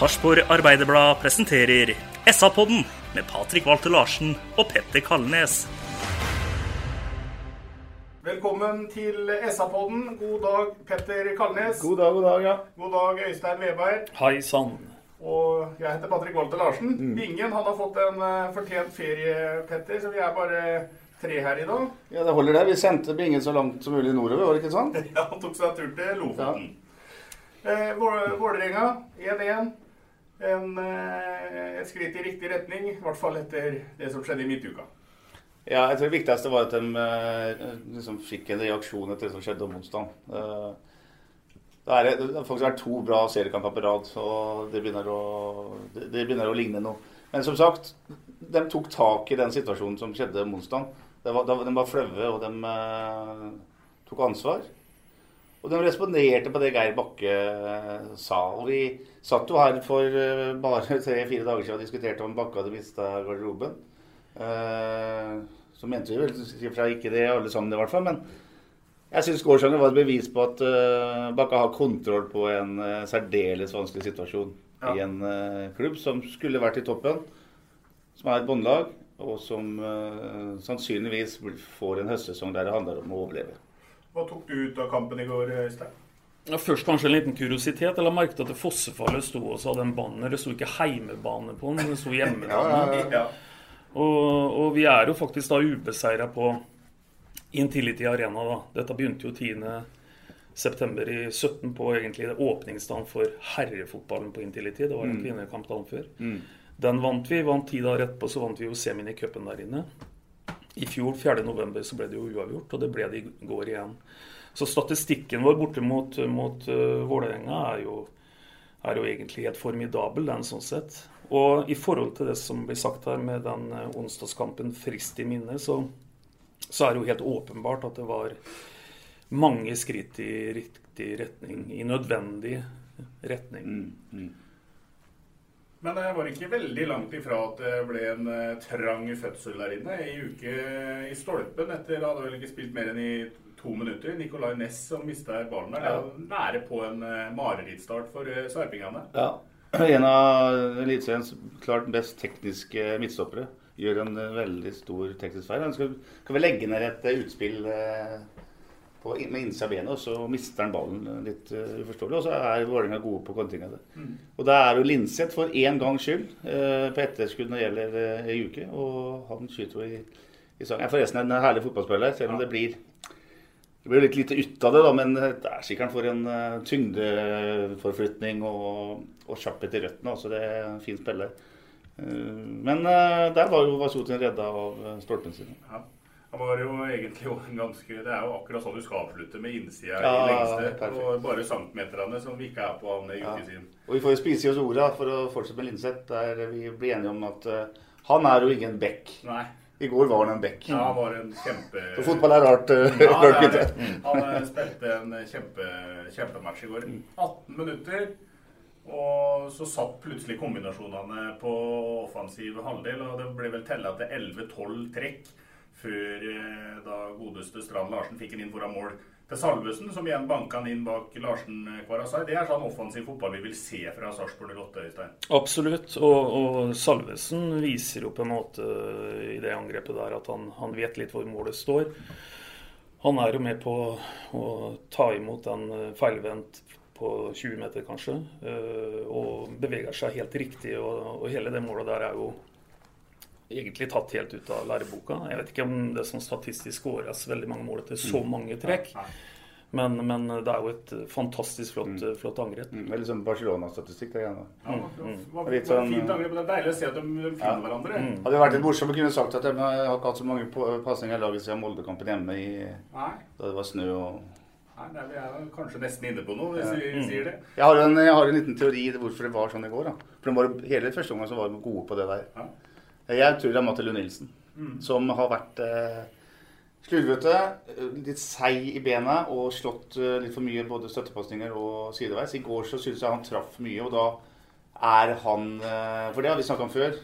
Sarpsborg Arbeiderblad presenterer SA-podden med Patrik Walter Larsen og Petter Kalnes. Velkommen til SA-podden. God dag, Petter Kalnes. God dag, god dag, ja. God dag, Øystein Veberg. Hei sann. Og jeg heter Patrik Walter Larsen. Mm. Bingen han har fått en eh, fortjent ferie, Petter, så vi er bare tre her i dag. Ja, Det holder det. Vi sendte Bingen så langt som mulig nordover, var det ikke sant? Ja, Han tok seg en tur til Lofoten. Eh, Vå- Vålerenga 1-1. En, eh, et skritt i riktig retning, i hvert fall etter det som skjedde i midtuka. Ja, jeg tror det viktigste var at de eh, liksom fikk en reaksjon etter det som skjedde om onsdag. Eh, Det er det har faktisk vært to bra seriekamper på rad, og det begynner, å, det, begynner å ligne noe. Men som sagt, de tok tak i den situasjonen som skjedde om onsdag. Det var- De flaue, og de tok ansvar. Og de responderte på det Geir Bakke eh, sa. Og vi satt jo her for eh, bare tre-fire dager siden og diskuterte om Bakke hadde mista garderoben. Eh, så mente vi vel i og for seg ikke det alle sammen, i hvert fall. Men jeg syns Gårdsanger var et bevis på at Bakke har kontroll på en særdeles vanskelig situasjon Ja. i en klubb som skulle vært i toppen, som er et båndlag, og som sannsynligvis får en høstsesong der det handler om å overleve. Hva tok du ut av kampen i går, Øystein? Ja, først kanskje en liten kuriositet. Jeg la merke til at det Fossefallet sto og så hadde en banner. Det sto ikke heimebane på den, men det sto hjemmebane. Ja. Og, og vi er jo faktisk da ubeseira på Intility Arena. da. Dette begynte jo 10.9. i 17 på egentlig åpningsdagen for herrefotballen på Intility. Det var en kvinnekamp dagen før. Den vant vi. Vant ti dager etterpå, så vant vi jo semien i cupen der inne. I fjor, 4.11, så ble det jo uavgjort, og det ble det i går igjen. Så statistikken vår borte mot, mot uh, Vålerenga er jo, er jo egentlig helt formidabel, den sånn sett. Og i forhold til det som blir sagt her med den eh, onsdagskampen frist i minne, så, så er det jo helt åpenbart at det var mange skritt i riktig retning, i nødvendig retning. Men det var ikke veldig langt ifra at det ble en eh, trang fødsel der inne. I uke i stolpen etter hadde vel ikke spilt mer enn i to minutter. Nicolay Næss som mista ballen der. Var nære på en uh, marerittstart for uh, sarpingene. Ja. En av Eliteseriens klart best tekniske midtstoppere gjør en eh, veldig stor teknisk feil. Han skal, skal vel legge ned et eh, utspill eh, på, med innsida av benet, og så mister han ballen eh, litt uh, uforståelig. Og så er Vålerenga gode på kontringa. Mm. Og da er jo Linseth for én gangs skyld uh, på etterskudd når det gjelder uh, ei uke, og han skyter jo i, i Forresten Er forresten en herlig fotballspiller, selv om det blir det blir litt lite ut av det, da, men det er sikkert for en uh, tyngdeforflytning og, og kjapphet i røttene. Altså det er en fin spiller. Uh, men uh, der var jo Vasotin redda av stolpen sin. Ja. Han var jo egentlig jo en ganske Det er jo akkurat sånn du skal avslutte med innsida Ja, i lengste. Og bare centimeterne som vi ikke er på han i Ja. siden. Og vi får jo spise i oss orda for å fortsette med Linseth, der vi blir enige om at uh, han er jo ingen bekk. Nei. I går var han en bekk. Ja, han var en kjempe... Så fotball er rart. Uh, Ja, det er det. Han eh, spilte en kjempe, kjempematch i går. 18 minutter. Og så satt plutselig kombinasjonene på offensiv halvdel, og det ble vel tella til 11-12 trekk før eh, da godeste Strand Larsen fikk den inn foran mål til Salvesen, som igjen banka han inn bak Larsen Kvarasai. Det er sånn offensiv fotball vi vil se fra Sarpsborg 08, Øystein. Absolutt. Og, og Salvesen viser jo på en måte i det angrepet der at han, han vet litt hvor målet står. Han er jo med på å ta imot en eh, feilvendt på 20 meter, kanskje. eh, Og beveger seg helt riktig. Og, og hele det målet der er jo egentlig tatt helt ut av læreboka. Jeg vet ikke om det som statistisk skåres veldig mange mål etter så mange trekk. Men, men det er jo et fantastisk flott, flott angrep. Mm, Veldig sånn Barcelona-statistikk. det igjen. Ja, det var- var- Litt sånn, fint angrep, men Det er deilig å se at de de finner hverandre. Hadde det vært litt morsomt å kunne sagt at de har ikke hatt så mange pasninger i laget siden Molde-kampen hjemme i, da det var snø og nei det er, vi er kanskje nesten inne på noe hvis vi sier det. jeg har, en, jeg har en liten teori til hvorfor det var sånn i går. da. For de var, Hele første omgang var de gode på det der. Ja. Jeg tror det er Matte Lund Nilsen, som har vært eh, slurvete, eh, litt seig i bena og slått eh, litt for mye både støttepasninger og sideveis. I går så syns jeg han traff mye, og da er han eh, For det har vi snakka om før.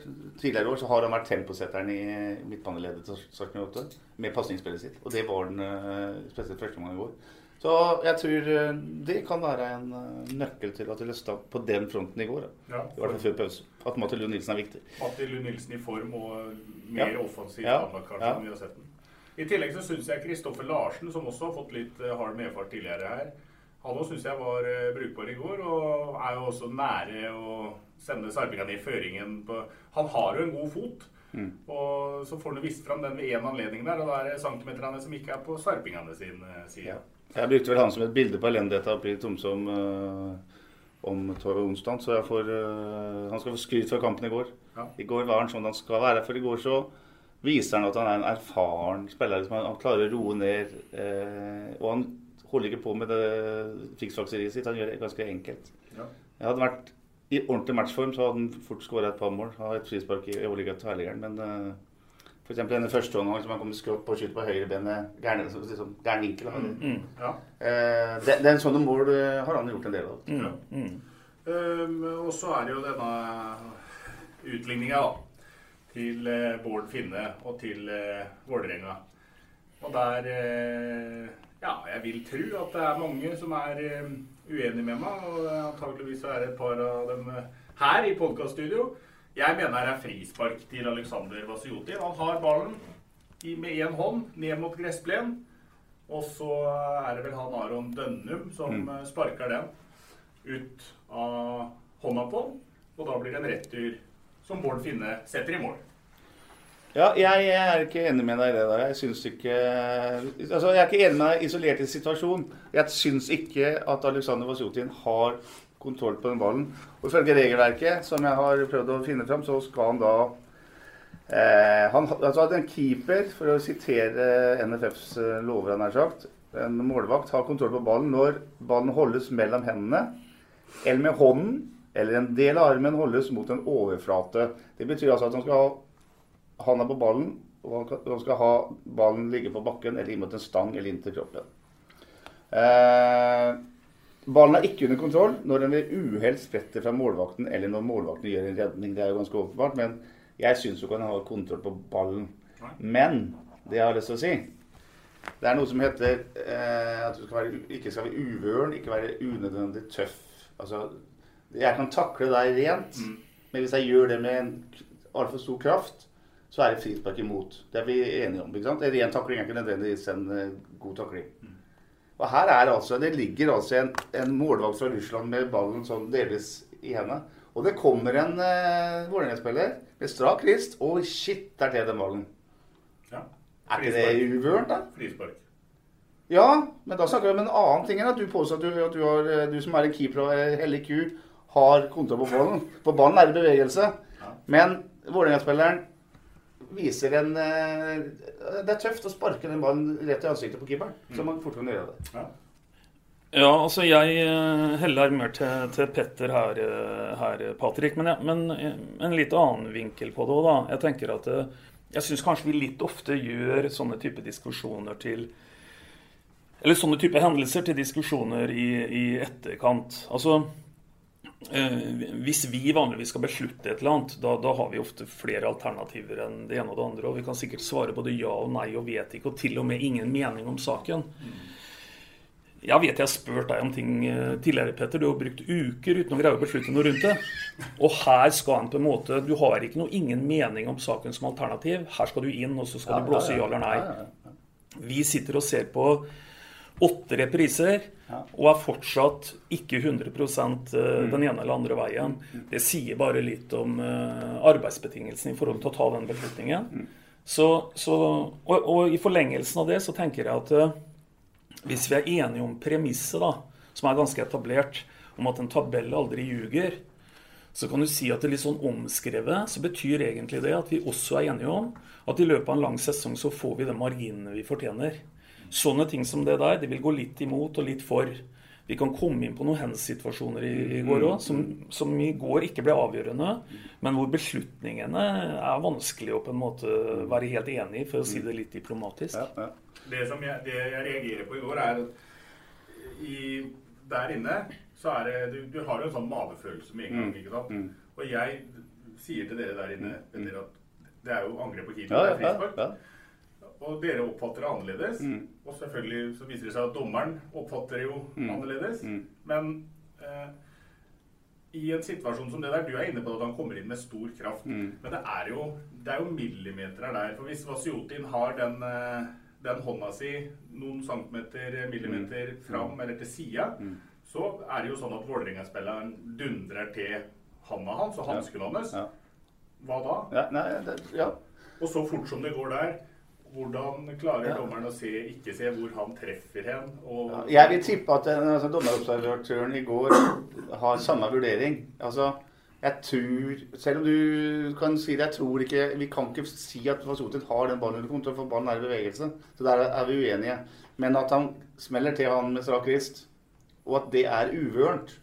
Tidligere år så har han vært temposetteren i midtbaneleddet til Sarpsborg 8 med pasningsspillet sitt. Og det var han eh, spesielt første gang i går. Så jeg tror eh, det kan være en eh, nøkkel til at det løsna på den fronten i går. Ja, I hvert fall før pause. At Matti Lund Nilsen er viktig. Matti Lund Nilsen i form og mer Ja. offensiv Ja. kanskje, enn vi har sett den. I tillegg så syns jeg Kristoffer Larsen, som også har fått litt eh, hard medfart tidligere her, han òg syns jeg var brukbar i går, og er jo også nære å sende sarpingene i føringen på Han har jo en god fot. Mm. Og så får han vist fram den ved én anledning der, og da er det centimeterne som ikke er på sarpingene sin side. Ja. Jeg brukte vel han som et bilde på elendigheten oppe i Tromsø om, uh, om tor- onsdag, så får, uh, han skal få skryt for kampen i går. Ja. I går var han sånn han skal være, for i går så viser han at han er en erfaren spiller. Liksom, han, han klarer å roe ned, Uh, og han holder ikke på med det fiksfakseriet sitt. Han gjør det ganske enkelt. Ja. Jeg hadde vært i ordentlig matchform, så hadde han fort skåra et par mål. Har et frispark i overligget tverrliggeren, men eksempel denne første omgangen som han kom skrått på og skyter på høyrebenet, gæren liksom, gæren vinkel. mm. Ja. Eh, det, det er en sånne mål eh, har han gjort en del av. Ja. Um, og så er det jo denne utligninga til eh, Bård Finne og til eh, Vålerenga. Og der eh, Ja, jeg vil tro at det er mange som er eh, uenige med meg, og antageligvis er det et par av dem eh, her i podkaststudio. Jeg mener det er frispark til Alexander Vasiotin. Han har ballen med én hånd ned mot gressplenen. Og så er det vel han Aron Dønnum som mm. sparker den ut av hånda på ham. Og da blir det en retur som Bård Finne setter i mål. Ja, jeg, jeg er ikke enig med deg i det der. Jeg syns ikke Altså, jeg er ikke enig med deg isolert i situasjonen. Jeg syns ikke at Aleksandr Vasjotin har kontroll på den ballen. Og ifølge regelverket, som jeg har prøvd å finne fram, så skal han da eh, han, altså at En keeper, for å sitere NFFs eh, lover, han har sagt, en målvakt har kontroll på ballen når ballen holdes mellom hendene, eller med hånden, eller en del av armen holdes mot en overflate. Det betyr altså at han skal ha han er på ballen, og han skal ha ballen ligge på bakken eller inn mot en stang eller inntil kroppen. Eh, ballen er ikke under kontroll når den ved uhell spretter fra målvakten eller når målvakten gjør en redning. Det er jo ganske åpenbart, men jeg syns du kan ha kontroll på ballen. Men det jeg har lyst til å si Det er noe som heter eh, at du skal være, ikke skal være uvøren, ikke være unødvendig tøff. Altså, jeg kan takle deg rent, men hvis jeg gjør det med en altfor stor kraft, så er det frispark imot. Det er vi enige om. ikke sant? En ren takling er ikke nødvendigvis en eh, god takling. Og her er det altså, Det ligger altså en, en målvakt fra Russland med ballen sånn delvis i hendene. Og det kommer en uh, Vålerenga-spiller med strak rist, og shit, der til den ballen. Ja. Er ikke det uvørent, da? Frispark. Ja, men da snakker vi om en annen ting enn at du påstår at du, at du, har, eh, du som er en keeper og er hellig ku, har kontroll på ballen. For ballen er i bevegelse. Men Vålerenga-spilleren viser en eh, Det er tøft å sparke den ballen rett i ansiktet på keeperen. Så man fort kan gjøre det. Ja. Ja, altså jeg eh, heller mer til, til Petter her, eh, her Patrick. Men, ja, men en litt annen vinkel på det òg, da. Jeg tenker at jeg syns kanskje vi litt ofte gjør sånne type diskusjoner til Eller sånne type hendelser til diskusjoner i, i etterkant. Altså Hvis vi vanligvis skal beslutte et eller annet, da, da har vi ofte flere alternativer enn det ene og det andre. Og vi kan sikkert svare både ja og nei og vet ikke, og til og med ingen mening om saken. Jeg vet jeg har spurt deg om ting eh, tidligere, Petter. Du har brukt uker uten å greie å beslutte noe rundt det. Og her skal han på en måte Du har ikke noe ingen mening om saken som alternativ. Her skal du inn, og så skal du blåse ja eller nei. Vi sitter og ser på åtte repriser og er fortsatt ikke 100 eh, den ene eller andre veien. Det sier bare litt om eh, arbeidsbetingelsene i forhold til å ta den beslutningen. Så, så, og, og, i forlengelsen av det så tenker jeg at eh, hvis vi er enige om premisset, da, som er ganske etablert, om at en tabell aldri ljuger, så kan du si at det er litt sånn omskrevet, så betyr egentlig det at vi også er enige om at i løpet av en lang sesong så får vi de marginene vi fortjener. Sånne ting som det der, det vil gå litt imot og litt for. Vi kan komme inn på noen hands-situasjoner i, i, går òg, som, som, i går ikke ble avgjørende, men hvor beslutningene er vanskelig å på en måte være helt enig i, for å si det litt diplomatisk. Ja, ja. Det som jeg, det jeg reagerer på i går, er at i, der inne så er det Du, du har jo en sånn mavefølelse med en gang. Mm. ikke sant? Mm. Og jeg sier til dere der inne mm. dere at det er jo angrep på keeper. Ja, ja, ja, Og dere oppfatter det annerledes. Mm. Og selvfølgelig så viser det seg at dommeren oppfatter det jo mm. annerledes. Mm. Men eh, i en situasjon som det der Du er inne på at han kommer inn med stor kraft. Men det er jo, det er jo millimeter der. For hvis Vasiotin har den, eh, den hånda si noen centimeter, millimeter fram eller til sida så er det jo sånn at Vålerenga-spilleren dundrer til handa hans og hansken hans. Ja. Hva da? Ja, nei, det, ja. Og så fort som det går der, hvordan klarer ja. dommeren å se, ikke se hvor han treffer hen? Ja, jeg vil tippe at altså, dommerobservatøren i går har samme vurdering. Altså, jeg tror Selv om du kan si det, jeg tror ikke Vi kan ikke si at Fasotin har den ballen under kontroll, for ballen er i bevegelse. Så der er vi uenige. Men at han smeller til han med strak rist og at det er uvørent.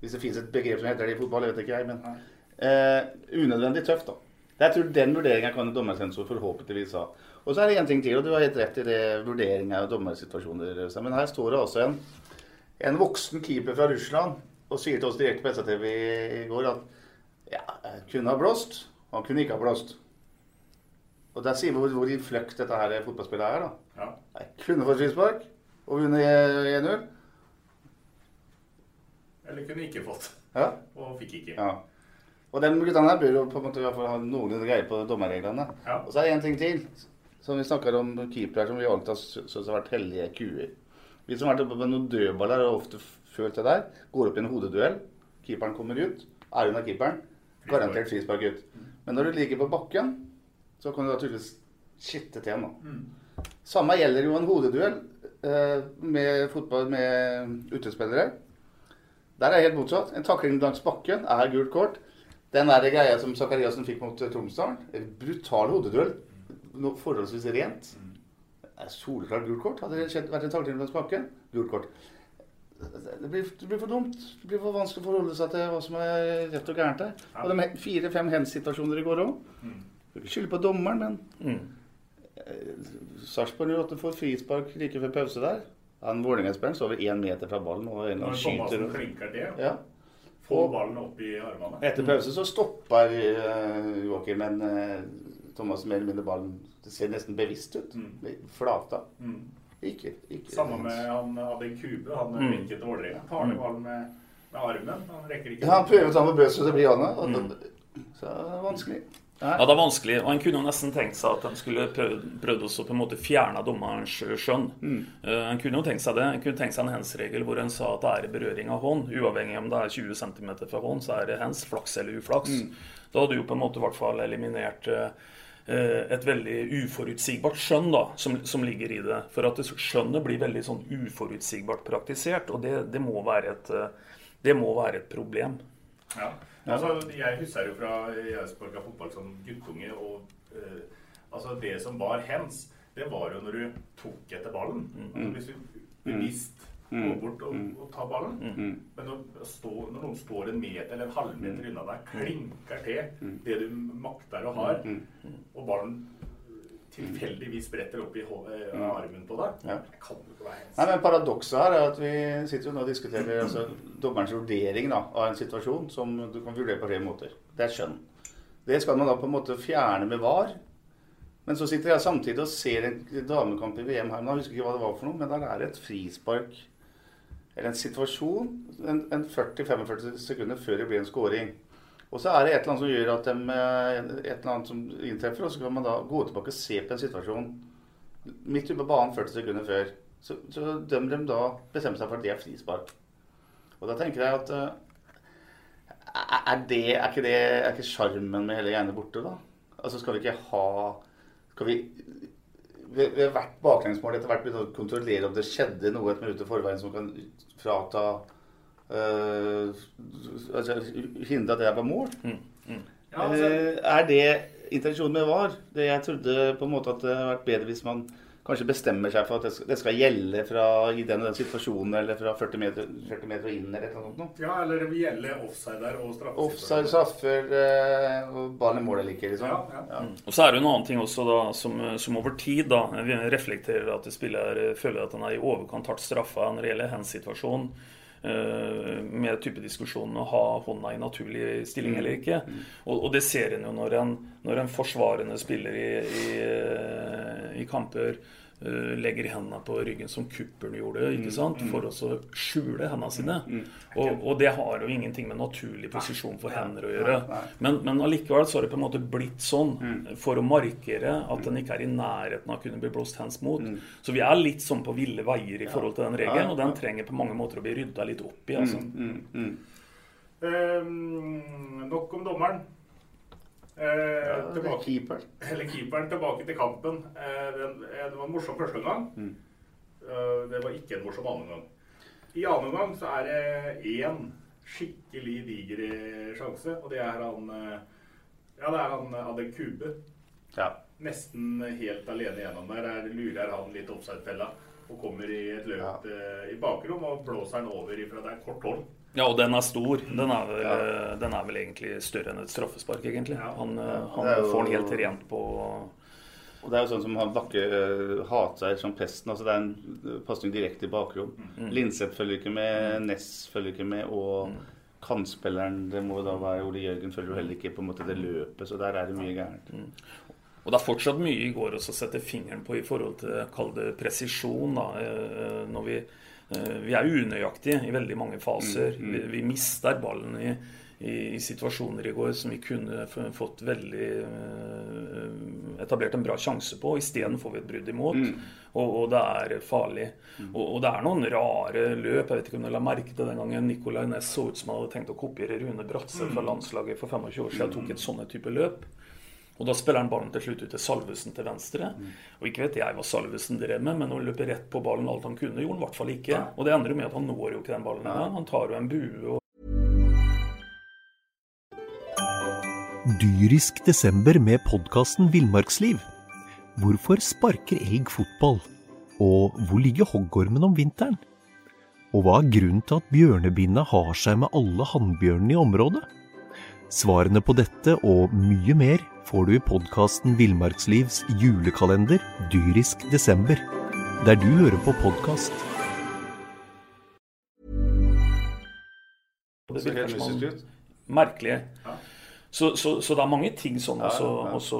Hvis det finnes et begrep som heter det i fotball, jeg vet ikke jeg, men eh, unødvendig tøft, da. Jeg tror Den vurderinga kan en dommersensor forhåpentligvis ha. Og så er det én ting til, og du har helt rett i det vurderinga av dommersituasjoner. Men her står det også en, en voksen keeper fra Russland og sier til oss direkte på SATV i går at ja, kunne ha blåst, og han kunne ikke ha blåst. Og der sier vi hvor, hvor innfløkt dette her fotballspillet er. da. Ja. Jeg kunne fått frispark og vunnet 1-0. Eller kunne ikke fått. Ja. Og fikk ikke. Ja. Og den guttene her bør jo på en måte ha noenlunde greie på dommerreglene. Ja. Og så er det én ting til. Som vi snakker om keepere som vi alltid har syntes har vært hellige kuer. Vi som har vært oppe med noen dødballer, har ofte følt det der. Går opp i en hodeduell. Keeperen kommer ut. Er under keeperen. Garantert frispark ut. Men når du ligger på bakken, så kan du naturligvis skitte til nå. Mm. Samme gjelder jo en hodeduell eh, med fotball med utespillere. Der er det helt motsatt. En takling langs bakken er gult kort. Den der greia som Sakariassen fikk mot Tromsdalen, en brutal hodeduell, forholdsvis rent. Er soleklart gult kort. Hadde det vært en takling langs bakken, gult kort. Det blir, det blir, for dumt. Det blir for vanskelig å forholde seg til hva som er rett og gærent her. Og de fire-fem hands-situasjoner i går òg. Mm. Ikke skylde på dommeren, men mm. Sarpsborg 08 får frispark like før pause der. Han Vålerenga-spilleren står over én meter fra ballen. og en Når skyter. klinker det, ja. få ballen opp i armene. Etter pause så stopper uh, Joakim en uh, Thomas mer eller mindre ballen Det ser nesten bevisst ut. Mm. Flata. Mm. Ikke, ikke Samme med han hadde en kube. Han mm. vinket til Vålerenga. Tar ned mm. ballen med, med, armen. Han rekker ikke Ja, han prøver å ta med brøstet, så det blir han mm. Så det er vanskelig. Ja, det er vanskelig. Og en kunne nesten tenkt seg at de skulle prøvd å på en måte fjerne dommerens skjønn. Mm. En kunne jo tenkt seg det. En kunne tenkt seg en hands-regel hvor en sa at det er berøring av hånd. Uavhengig om det er 20 cm fra hånd, så er det hands, flaks eller uflaks. Mm. Da hadde du jo på en måte i hvert fall eliminert uh, et veldig uforutsigbart skjønn da, som, som, ligger i det. For at skjønnet blir veldig sånn uforutsigbart praktisert, og det, det, må, være et, det må være et problem. Ja. Altså, jeg husker jo fra jeg sparka fotball som guttunge, og eh, altså det som var hens, det var jo når du tok etter ballen. Mm. Hvis du bevisst mm. går bort og, mm. og ta ballen. Mm. Men når, stå, når, noen står en meter eller en halvmeter unna deg, klinker til det du makter og har, og ballen tilfeldigvis spretter opp i eh, armen på deg. Ja. Det kan ikke være Nei, men Paradokset her er at vi sitter jo nå og diskuterer altså, dommerens vurdering da, av en situasjon som du kan vurdere på tre måter. Det er skjønn. Det skal man da på en måte fjerne med var. Men så sitter jeg samtidig og ser en damekamp i VM her. Men jeg husker ikke hva det var for noe, men der er det et frispark eller en situasjon en, en 40-45 sekunder før det blir en scoring. Og så er det et eller annet som gjør at de, eh, et eller annet som inntreffer, og så kan man da gå tilbake og se på en situasjon midt ute på banen 40 sekunder før, så, så dømmer de da bestemmer seg for at det er frispark. Og da tenker jeg at uh, er, det, er ikke det sjarmen med hele greiene borte, da? Altså Skal vi ikke ha Skal vi ved, ved hvert baklengsmål etter hvert begynne å kontrollere om det skjedde noe et minutt i forveien som kan frata øh, altså, Hindre at det var mål? Mm, mm. Ja, altså. Er det intensjonen med VAR? Det jeg trodde på en måte at det hadde vært bedre hvis man kanskje bestemmer seg for at det skal gjelde fra i den og den situasjonen, eller fra 40 meter, 40 meter inn, eller noe sånt. Ja, eller det vil gjelde offside der og straffer. Offside, straffer eh, og ballen i mål eller ikke, liksom. Ja, ja. Ja. Mm. Og så er det en annen ting også, da, som, som over tid da, reflekterer at spiller føler at han er i overkant hardt straffa når det gjelder hans situasjon eh, med type diskusjonen å ha hånda i naturlig stilling eller ikke. Mm. Og, og det ser en jo når en, når en forsvarende spiller i, i i kamper legger hendene på ryggen som kuppelen gjorde, ikke mm, sant? Mm. for å skjule hendene sine. Mm, og, og, det har jo ingenting med naturlig posisjon for hender å gjøre. Men, men allikevel så har det på en måte blitt sånn for å markere at den ikke er i nærheten av å kunne bli blåst hands mot. Så vi er litt sånn på ville veier i forhold til den regelen, og den trenger på mange måter å bli rydda litt opp i. altså. Um, nok om dommeren. Eh, ja, tilbake, keeper. Eller keeperen tilbake til kampen. Eh, det, eh, det, var en morsom første omgang. Mm. Eh, det var ikke en morsom annen omgang. I annen omgang så er det én skikkelig diger sjanse, og det er han Ja, det er han Adel Kube. Ja. Nesten helt alene gjennom der. Der lurer han litt offside-fella og kommer i et løp ja. I bakrom og blåser han over ifra det er kort hold. Ja, og den er stor. Den er vel, ja. den er vel egentlig større enn et straffespark, egentlig. Ja. Han, han jo, får den helt rent på og Det er jo sånn som han Bakke uh, hater som pesten. altså Det er en pasning direkte i bakrom. Mm. Linseth følger ikke med, mm. Ness følger ikke med, og mm. kantspilleren det må da være Ole Jørgen følger jo heller ikke på en måte det løpet. Så der er det mye gærent. Mm. Og det er fortsatt mye i går også å sette fingeren på i forhold til kall det presisjon. da, eh, når vi Eh, vi er unøyaktige i veldig mange faser. Mm, mm. Vi, vi mister ballen i, i, i, situasjoner i går som vi kunne fått veldig uh, etablert en bra sjanse på. Isteden får vi et brudd imot, mm. og, og, det er farlig. Mm. Og, og, det er noen rare løp. Jeg vet ikke om du la merke til den gangen Nicolay Næss så ut som han hadde tenkt å kopiere Rune Bratseth fra mm. landslaget for 25 år siden. Tok et sånne type løp. Og da spiller han ballen til slutt ut til Salvesen til venstre. Mm. Og ikke vet jeg hva Salvesen drev med, men han løper rett på ballen alt han kunne, gjorde han i hvert fall ikke. Ja. Og det ender jo med at han når jo ikke den ballen engang. Han tar jo en bue og Dyrisk desember med podkasten Villmarksliv. Hvorfor sparker elg fotball? Og hvor ligger hoggormen om vinteren? Og hva er grunnen til at bjørnebinna har seg med alle hannbjørnene i området? Svarene på dette og mye mer får du i podkasten Villmarkslivs julekalender dyrisk desember, der du hører på podkast. Det virker som merkelig. Så, så, så, det er mange ting sånn også. Ja, ja. også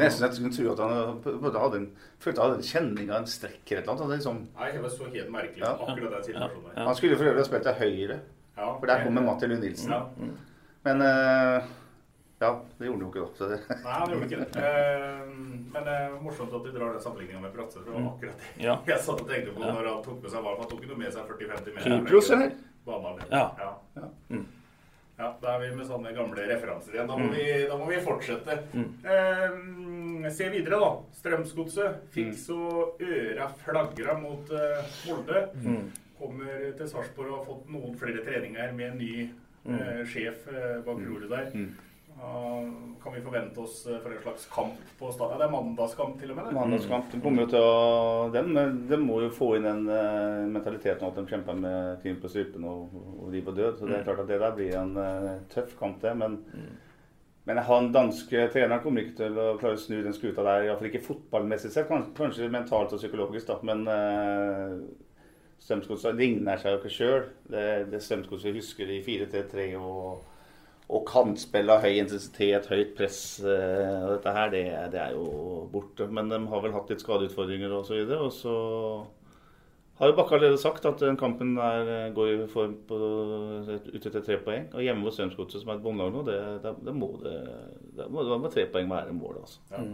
Nesten jeg skulle tro at han hadde en, følte han hadde en kjenning av en strekk eller noe. Liksom. Nei, det var så helt merkelig. Ja. akkurat den situasjonen. Han skulle for øvrig ha spilt til høyre, for der kommer Matti Lund Nilsen. Mm. Men uh, ja, det gjorde han jo ikke, da. Det... Nei, han gjorde ikke det. Uh, men det er morsomt at du drar den sammenligninga med Bratseth. For det var mm. akkurat det ja. jeg satt og tenkte på når han tok med seg ballen. Han tok jo med seg 40-50 meter. Kypros, eller? Ja. Ja. Ja. Mm. ja. Da er vi med sånne gamle referanser igjen. Da må, mm. vi, da må vi, fortsette. Mm. Eh, se videre, da. Strømsgodset fikk mm. så øra flagra mot uh, Molde. Mm. Kommer til Sarpsborg og har fått noen flere treninger med en ny mm. sjef bak roret der. Kan vi forvente oss eh, for en slags kamp på stadion? Det er mandagskamp til og med? Det. Mandagskamp. De kommer jo til å den, de må jo få inn den uh, mentaliteten at de kjemper med team på strupen og, og liv og død. Så det er mm. klart at det der blir en tøff kamp, det. Men, mm. men han danske treneren kommer ikke til å klare å snu den skuta der. Iallfall ikke fotballmessig sett, kanskje, mentalt og psykologisk, da. Men Strømsgodset ligner seg jo ikke sjøl. Det, det Strømsgodset husker i 4-3-3 og og kantspill av høy intensitet, høyt press eh, og dette her, det, det, er jo borte. Men de har vel hatt litt skadeutfordringer og så videre. Og så har jo Bakke allerede sagt at den kampen der eh, går i form på ut etter tre poeng. Og hjemme hos Strømsgodset, som er et båndlag nå, det, det, det, må det, det må, det må tre poeng være målet, altså. Ja.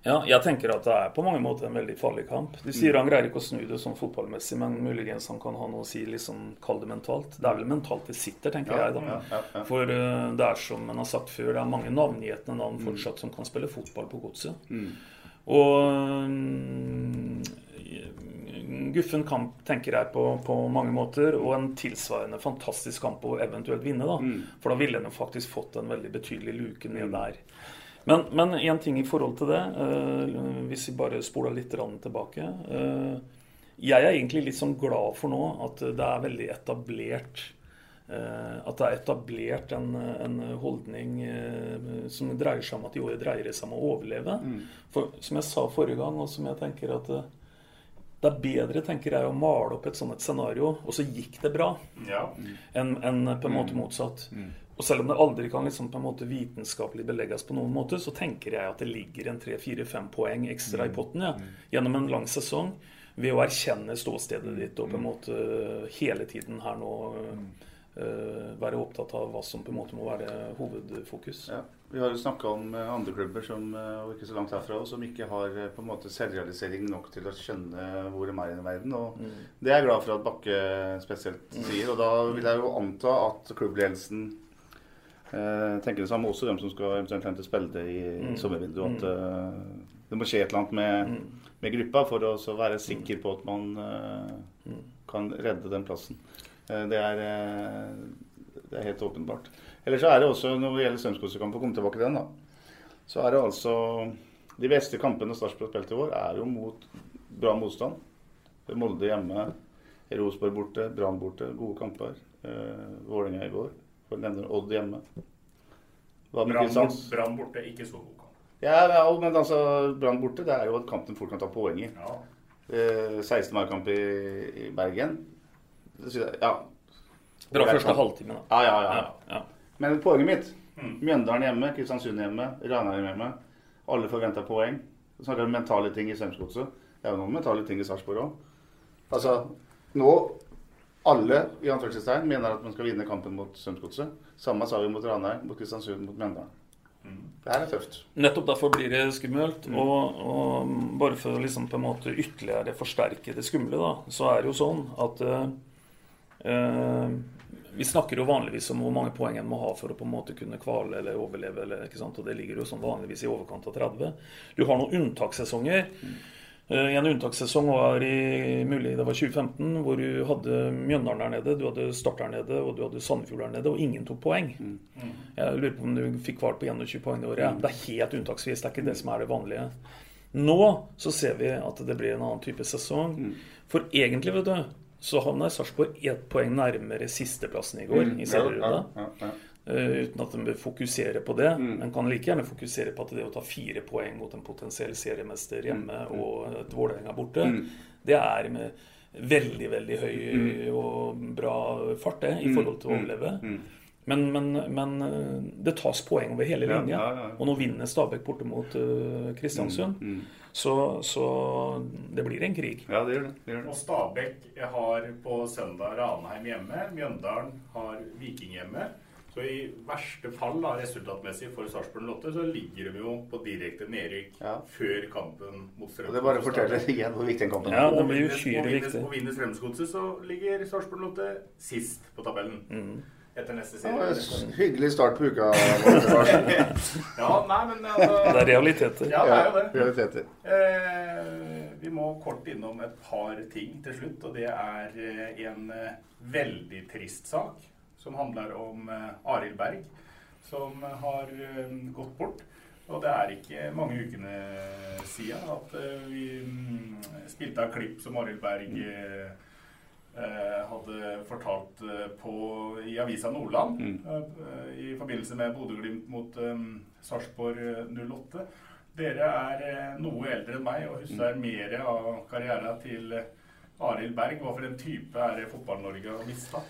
Mm. Ja, jeg tenker at det er på mange måter en veldig farlig kamp. De sier han greier ikke å snu det sånn fotballmessig, men muligens han kan ha noe å si liksom kall det mentalt. Det er vel mentalt det sitter, tenker Ja, jeg da. ja, ja. For uh, det er som en har sagt før, det er mange navngjetne navn fortsatt som kan spille fotball på godset. Og um, guffen kamp tenker jeg på på mange måter, og en tilsvarende fantastisk kamp å eventuelt vinne. da. For da ville en faktisk fått en veldig betydelig luke ned der. Men, men en ting i forhold til det, eh, hvis vi bare spoler litt tilbake. eh, jeg er egentlig litt sånn glad for nå at det er veldig etablert eh, At det er etablert en, en holdning eh, som dreier seg om at i dreier seg om å overleve. For som jeg sa forrige gang, og som jeg tenker at eh, det er bedre tenker jeg, å male opp et sånt et scenario, og så gikk det bra, Ja. enn enn på en måte motsatt. Og selv om det aldri kan liksom på en måte vitenskapelig belegges på noen måte, så tenker jeg at det ligger en tre-fire-fem poeng ekstra i potten ja, gjennom en lang sesong ved å erkjenne ståstedet ditt og på en måte hele tiden her nå uh, være opptatt av hva som på en måte må være hovedfokus. Ja. Vi har jo snakka om eh, andre klubber som, og ikke så langt herfra, som ikke har på en måte selvrealisering nok til å skjønne hvor de er i verden. Og Det er jeg glad for at Bakke spesielt sier. Og da vil jeg jo anta at klubbledelsen eh, tenker det samme også, dem som skal eventuelt hente spillere i sommervinduet. At uh, det må skje et eller annet med, med gruppa for å være sikker på at man uh, kan redde den plassen. Uh, det, er, det er helt åpenbart. Eller så er det også, når det gjelder Strømsgodset-kampen, for å komme tilbake til den, da, så er det altså De beste kampene Sarpsborg har spilt i år, er jo mot bra motstand. Molde hjemme, Rosborg borte, Brann borte. Gode kamper. Vålerenga i går. For å nevne Odd hjemme. Brann borte, ikke så god kamp. Ja, ja, men altså, Brann borte, det er jo at kampen fort kan ta poeng i. Ja. Eh, 16 mai-kamp i, i Bergen. Jeg, ja. Bra første kamp. halvtime, da. Ja, ja, ja. Ja, ja. Men poenget mitt Mjøndalen hjemme, Kristiansund hjemme, Ranheim hjemme. Alle forventa poeng. Så snakker om mentale ting i Strømsgodset. Det er jo noen mentale ting i Sarpsborg òg. Altså, nå alle i anførselstegn mener at man skal vinne kampen mot Strømsgodset. Samme sa vi mot Ranheim, mot Kristiansund, mot Mjøndalen. Det her er tøft. Nettopp derfor blir det skummelt. Og, og bare for å liksom på en måte ytterligere forsterke det skumle, da, så er det jo sånn at eh, eh, Vi snakker jo vanligvis om hvor mange poeng en må ha for å på en måte kunne kvale eller overleve. Eller, ikke sant? Og det ligger jo sånn vanligvis i overkant av 30. Du har noen unntakssesonger. Eh, En unntakssesong var i mulig det var 2015, hvor du hadde Mjøndalen der nede, du hadde Start der nede og du hadde Sandefjord der nede, og ingen tok poeng. Jeg lurer på om du fikk kvart på 21 poeng det året. Det er helt unntaksvis, det er ikke det som er det vanlige. Nå så ser vi at det blir en annen type sesong. For egentlig, vet du, så havna Sarpsborg ett poeng nærmere sisteplassen i går i serierunde. Ja, ja. Eh, uten at en bør fokusere på det. En kan like gjerne fokusere på at det å ta fire poeng mot en potensiell seriemester hjemme og et Vålerenga borte, det er med veldig, veldig høy og bra fart det, i forhold til å overleve. Men, men, men eh, det tas poeng over hele linja. ja, ja. Og nå vinner Stabæk borte mot eh, Kristiansund. Så, så det blir en krig. Ja, det gjør det. det, gjør det. Og Stabæk har på søndag Ranheim hjemme. Mjøndalen har Viking hjemme. Så i verste fall da, resultatmessig for Sarpsborg 08, så ligger de jo på direkte nedrykk Ja. før kampen mot Strømsgodset. det bare forteller igjen hvor viktig den kampen Ja, er. det blir Og uhyre vinner- viktig. Og vinner Strømsgodset, så ligger Sarpsborg 08 sist på tabellen. Mm. Etter neste serie. en hyggelig start på uka. Ja, nei, men altså Det er realiteter. Ja, det er jo det. Realiteter. Eh, vi må kort innom et par ting til slutt, og det er eh, en eh, veldig trist sak som handler om eh, Arild Berg, som har eh, gått bort. Og det er ikke mange ukene siden at eh, vi mm, spilte av klipp som Arild Berg eh, eh, hadde fortalt eh, på, i Avisa Nordland mm. i forbindelse med Bodø-Glimt mot eh, Sarpsborg eh, 08. Dere er eh, noe eldre enn meg og husker mer av karrieren til eh, Arild Berg. Hva for en type er Fotball-Norge har mista?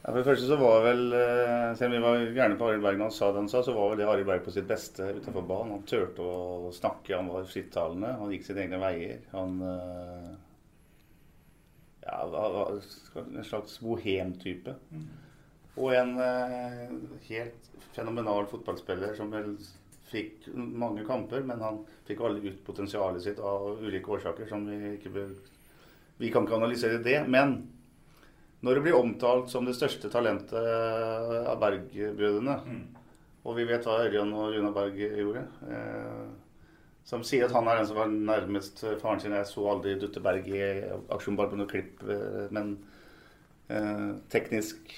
Ja, for det første så var vel, eh, Selv om vi var gærne på Arild Berg når han sa det han sa, så var vel det Arild Berg på sitt beste utenfor banen. Han turte å snakke, han var frittalende, han gikk sine egne veier. Han eh, ja, var en slags bohemtype. Og en eh, helt fenomenal fotballspiller som vel fikk mange kamper, men han fikk aldri ut potensialet sitt av ulike årsaker. som Vi ikke bør, vi kan ikke analysere det. Men når det blir omtalt som det største talentet av Berg-brødrene, mm. og vi vet hva Ørjan og Runa Berg gjorde eh, Som sier at han er den som var nærmest faren sin. Jeg så aldri Dutte Berg i aksjon, bare på noe klipp. Eh, men eh, teknisk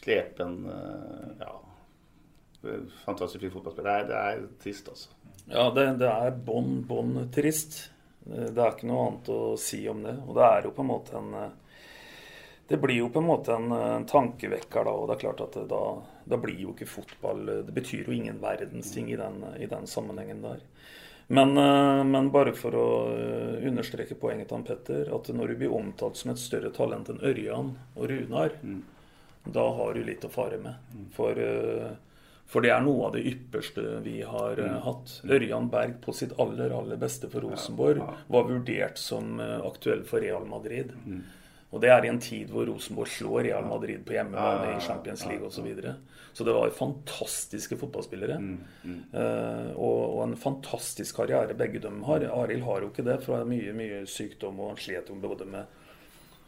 slepen eh, Ja fantastisk fin fotballspiller. Det er, det er trist, altså. Ja, det, det er bånn, bånn trist. Det er ikke noe annet å si om det. Og det er jo på en måte en Det blir jo på en måte en, en tankevekker da. Og det er klart at da, da, blir jo ikke fotball Det betyr jo ingen verdens ting i den, i den sammenhengen der. Men, men, bare for å understreke poenget til Petter, at når du blir omtalt som et større talent enn Ørjan og Runar, mm. da har du litt å fare med. Mm. For for det er noe av det ypperste vi har mm. hatt. Ørjan Berg på sitt aller, aller beste for Rosenborg var vurdert som aktuell for Real Madrid. Mm. Og det er i en tid hvor Rosenborg slår Real Madrid på hjemmebane i Champions League osv. Så, videre. så det var fantastiske fotballspillere. Uh, og, og, en fantastisk karriere begge dem har. Arild har jo ikke det, for det er mye, mye sykdom, og han slet jo både med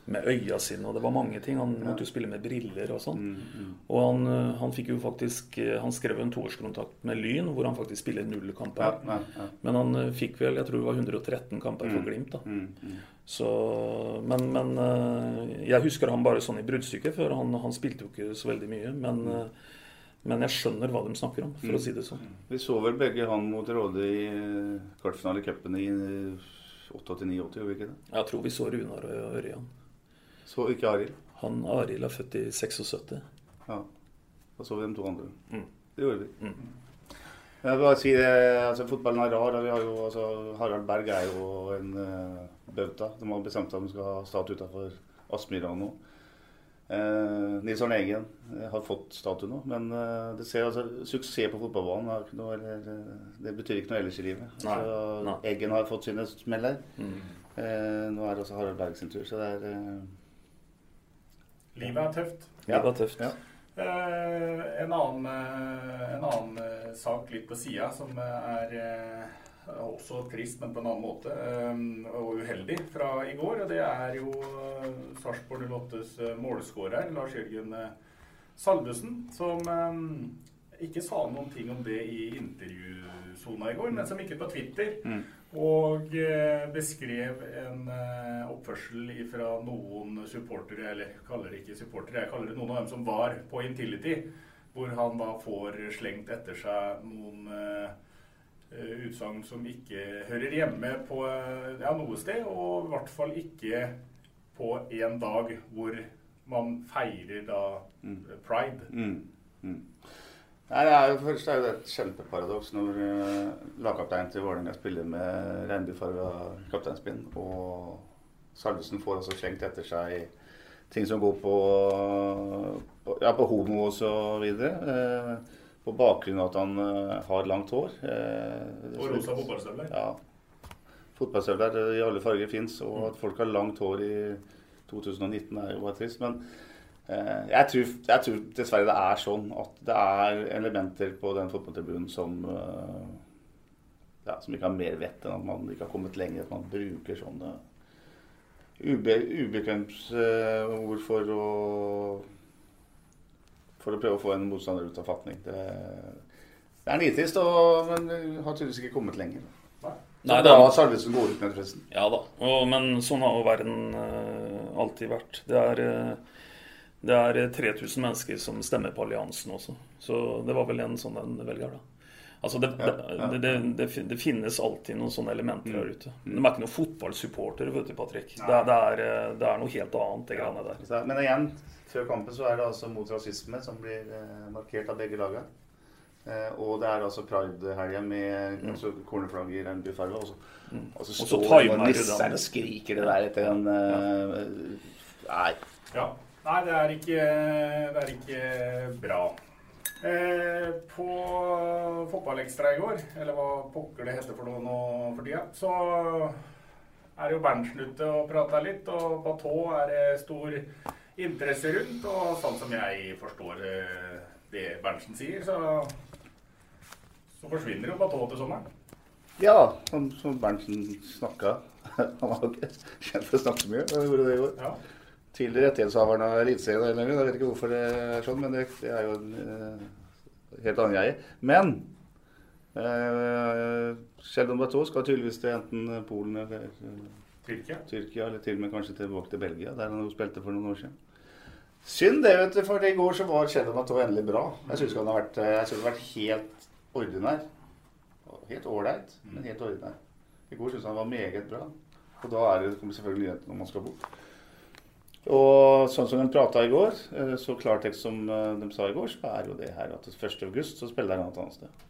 med øya sine, og det var mange ting. Han måtte jo spille med briller og sånn. Mm, mm. Og han, eh, han, fikk jo faktisk eh, Han skrev en toårskontrakt med Lyn, hvor han faktisk spiller null kamper. Ja, ja, Men han eh, fikk vel, jeg tror det var 113 kamper for mm, Glimt, da. Mm, mm, så, men, men, jeg husker han bare sånn i bruddstykket, for han, han, spilte jo ikke så veldig mye. Men, men jeg skjønner hva de snakker om, for å si det sånn. Vi så vel begge han mot Råde i kvartfinale i cupen i 88-89, gjorde vi ikke det? Jeg tror vi så Runar og Ørjan. Så ikke Arild? Han Arild er født i 76. Ja. Da så vi de to andre. Mm. Det gjorde vi. Mm. Jeg vil bare si det, altså Fotballen er rar. Vi har jo, altså, Harald Berg er jo en uh, bauta. De har bestemt at de skal ha statue utafor Aspmyra nå. Eh, Nils Arne Eggen eh, har fått statue nå, men eh, det ser altså, suksess på fotballbanen noe, eller, det betyr ikke noe ellers i livet. Nei, så, nei. Eggen har fått sine smeller. Mm. Eh, nå er det også Harald Berg sin tur, så det er Livet er tøft. Ja. Livet er tøft. Ja. Uh, en annen, uh, en annen uh, sak litt på sida som er også trist, men på en annen måte, og uheldig fra i går. Og det er jo Sarpsborg 08s målskårer, Lars Jørgen Salvesen, som ikke sa noen ting om det i intervjusona i går, men som gikk ut på Twitter. Og eh, beskrev en eh, oppførsel fra noen supportere, eller jeg kaller det ikke supportere, jeg kaller det noen av dem som var på Intility, hvor han da får slengt etter seg noen uh, utsagn som ikke hører hjemme på ja, noe sted, og i hvert fall ikke på en dag hvor man feirer da mm. pride. Mm. Mm. Nei, det er jo, Først er det et kjempeparadoks når uh, lagkapteinen til Vålerenga spiller med regnbuefarga kapteinspinn, og Salvesen får altså slengt etter seg ting som går på, på, ja, på homo videre. Uh, på bakgrunn av at han uh, har langt hår. og rosa fotballstøvler. Ja. Fotballstøvler i alle farger fins, og at folk har langt hår i 2019 er jo bare trist. men Eh, jeg tror, jeg tror, dessverre det er sånn at det er elementer på den fotballtribunen som eh, ja, som ikke har mer vett enn at man ikke har kommet lenger. At man bruker sånne ube, ubekvemsord for å for å prøve å få en motstander ut av fatning. Det, det er nitrist, men har tydeligvis ikke kommet lenger. Nei, det er Salvesen går ut med forresten. Ja da, og, men sånn har jo verden uh, alltid vært. Det er uh, det er 3000 mennesker som stemmer på alliansen også. Så det var vel en sånn en velger, da. Altså det, ja, ja. Det, det, det, finnes alltid noen sånne elementer der mm. ute. De er ikke noen fotballsupportere, vet du, Patrick. Det, er, det er noe helt annet, det greiene der. Men igjen, før kampen så er det altså mot rasisme som blir eh, markert av begge lagene. Eh, og det er altså pridehelga med mm. altså, korneflagg i regnbuefarge. Og så, mm. og så står nissene og skriker det der etter en uh, Nei. Ja. Nei, det er ikke, det er ikke bra. Eh, på Fotballekstra i går, eller hva pokker det heter for noe nå for tida, så er jo Berntsen ute og prata litt, og Batå er det stor interesse rundt. Og sånn som jeg forstår eh, det Berntsen sier, så, Så forsvinner jo Batå til sommeren. Ja, som, som Berntsen snakka. Han var ikke kjent for å snakke så mye. Han gjorde det i går. Ja. Til rettighetshaverne av Eliteserien. Jeg vet ikke hvorfor det er sånn, men det, det er jo en uh, helt annen greie. Men uh, Sheldon Bateau skal tydeligvis til enten Polen eller uh, Tyrkia. Tyrkia, eller til og med kanskje tilbake til Belgia, der han jo spilte for noen år siden. Synd det, vet du, for i går så var Sheldon Bateau endelig bra. Jeg syns han har vært, han har vært helt ordinær. Helt ålreit, men helt ordinær. I går syns han var meget bra. Og da er det, kommer selvfølgelig nyheten når man skal bort. Og sånn som de prata i går, eh, så klartekst som eh, de sa i går, så er jo det her at 1. august så spiller han et annet sted.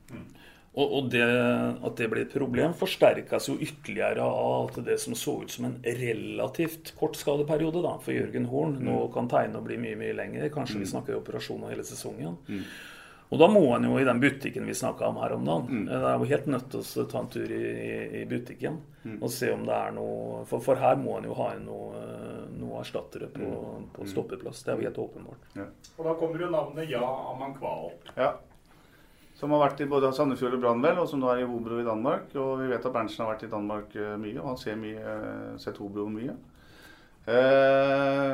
Og, og det, at det blir et problem, forsterkes jo ytterligere av at det som så ut som en relativt kort skadeperiode da, for Jørgen Horn, nå kan tegne og bli mye mye lenger. Kanskje vi snakker operasjoner hele sesongen. Og da må en jo i den butikken vi snakka om her om dagen. Det er jo helt nødt til å ta en tur i, i butikken og se om det er noe For, for her må en jo ha inn noe, noe erstattere på, på stoppeplass. Det er jo helt åpenbart. Og da kommer jo navnet Ja Amankwa. Ja. Som har vært i både Sandefjord og Brannvel, og som nå er i Hobro i Danmark. Og vi vet at Berntsen har vært i Danmark eh, mye, og han ser mye, eh, sett Hobro mye. Eh,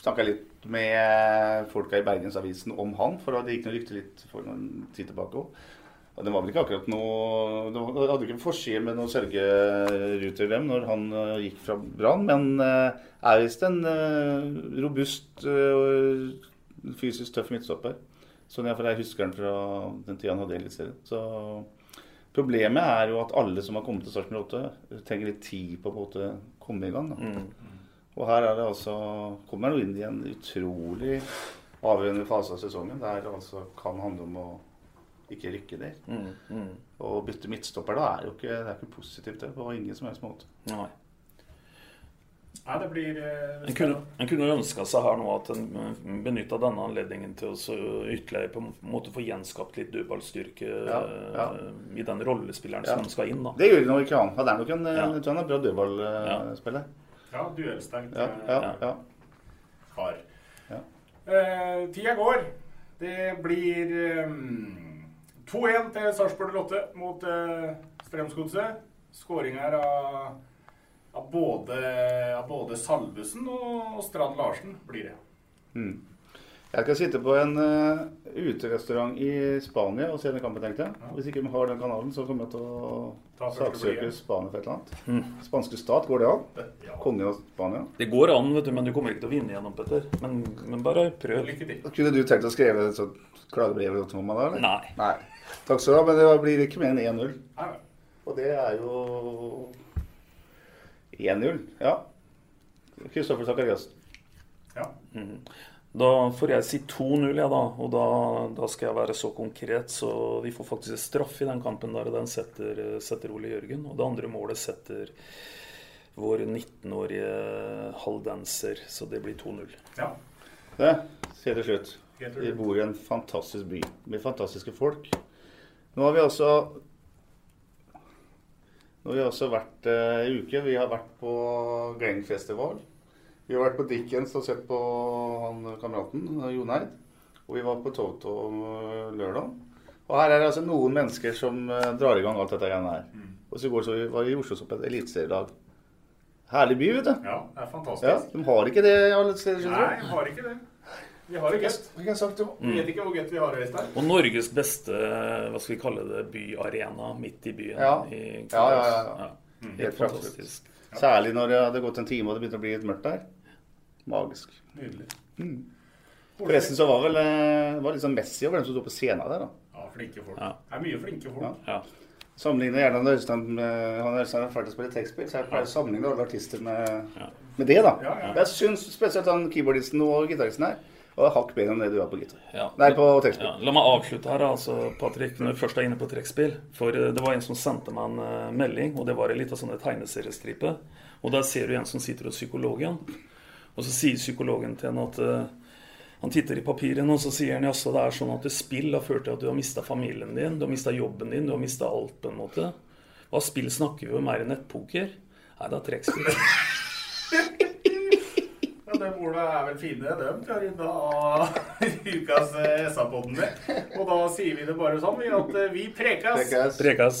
Snakka litt med folka i Bergensavisen om han, for det gikk noe rykte litt for noen tid tilbake òg. Og det var vel ikke akkurat noe Det hadde ikke en forside med noen sørgeruter dem når han eh, gikk fra Brann, men eh, er visst en eh, robust og fysisk tøff midtstopper. Sånn iallfall jeg husker han fra den tida han hadde Eliteserien. Så problemet er jo at alle som har kommet til Sarpsborg 8, trenger litt tid på å komme i gang. Da. Og her er det altså kommer han inn i en utrolig avgjørende fase av sesongen der det altså kan handle om å ikke rykke ned. Mm, Å bytte midtstopper da er jo ikke, det er ikke positivt det, på ingen som helst måte. Nei. Nei, det blir eh, En kunne, en kunne ønska seg her nå at en benytta denne anledningen til å så ytterligere på en måte få gjenskapt litt dødballstyrke Ja, ja. eh, i den rollespilleren Ja. som skal inn. da. Det gjorde nok ikke han. Det er nok en, Ja. en bra dødballspiller. Ja, duellsterkt Ja, eh, ja, ja. kar. Ja. Eh, tida går. Det blir um, 2-1 til Sarpsborg Lotte mot uh, Strømsgodset. Skåringer av, av, både, av både Salvesen og, og Strand Larsen blir det. Mm. Jeg skal sitte på en uh, uterestaurant i Spania og se den kampen, tenkte jeg. Hvis ikke vi har den kanalen, så kommer jeg til å saksøke. Spania for et eller annet. Spanske stat, går det an? Ja. Kongen av Spania? Det går an, vet du, men du kommer ikke til å vinne gjennom, Petter. Men, men bare prøv. Kunne du tenkt å skrive et sånt klagebrev til mamma da? eller? Nei. Nei. Takk skal du ha, men det blir ikke mer enn 1-0. Nei, Og det er jo 1-0, ja. Kristoffer Sakariassen. ja. Da får jeg si 2-0, ja, da. Og da, da skal jeg være så konkret, så vi får faktisk en straff i den kampen der. og Den setter, setter Ole Jørgen. Og det andre målet setter vår 19-årige halvdanser. Så det blir 2-0. ja. Det sier til slutt. Vi bor i en fantastisk by med fantastiske folk. Nå har vi altså Nå har vi altså vært eh, en uke. Vi har vært på Glenn-festival. Vi har vært på Dickens og sett på han kameraten Joneid. Og vi var på Toto eh, lørdag. Og her er det altså noen mennesker som eh, drar i gang alt dette greiene her. Og så går så var vi i Oslo som et eliteserielag. Herlig by, vet du. ja, det er Ja, fantastisk. De har ikke det alle steder, skjønner Nei, de har ikke det. Vi har det gøtt. Vi, sagt det? Vi vet ikke hvor gøtt vi har det, Her. Og Norges beste hva skal vi kalle det, byarena midt i byen. Ja. I Ja, ja, ja, ja. Helt Helt fantastisk. Særlig når det hadde gått en time og det begynte å bli litt mørkt der. Magisk. Nydelig. Forresten så var vel eh, var sånn Messi over den som sto på scenen der. da. Ja, flinke folk. Ja. Det er mye flinke folk. Ja. Sammenligner gjerne når Øystein eh, han er Øystein er ferdig til å spille trekkspill, så jeg pleier å sammenligne alle artister med, Ja. med det, da. Ja, ja. Jeg syns spesielt han keyboardisten og gitaristen her og hakk bedre enn det du er på gitar. Ja. Nei, på trekkspill. Ja, la meg avslutte her, altså, Patrick, når jeg først er inne på trekkspill. For eh, det var en som sendte meg en eh, melding, og det var en liten sånn tegneseriestripe. Og der ser du en som sitter hos psykologen. Og så sier psykologen til henne at uh, han titter i papirene, og så sier han jaså, det er sånn at spill har ført til at du har mista familien din, du har mista jobben din, du har mista alt, på en måte. Hva spill snakker vi om? Er det nettpoker? Nei, det er trekkspill. Ja, De orda er vel fine, dem. Vi har av ukas SA-podden med. Og da sier vi det bare sånn, vi, at vi prekas. prekas. Prekas.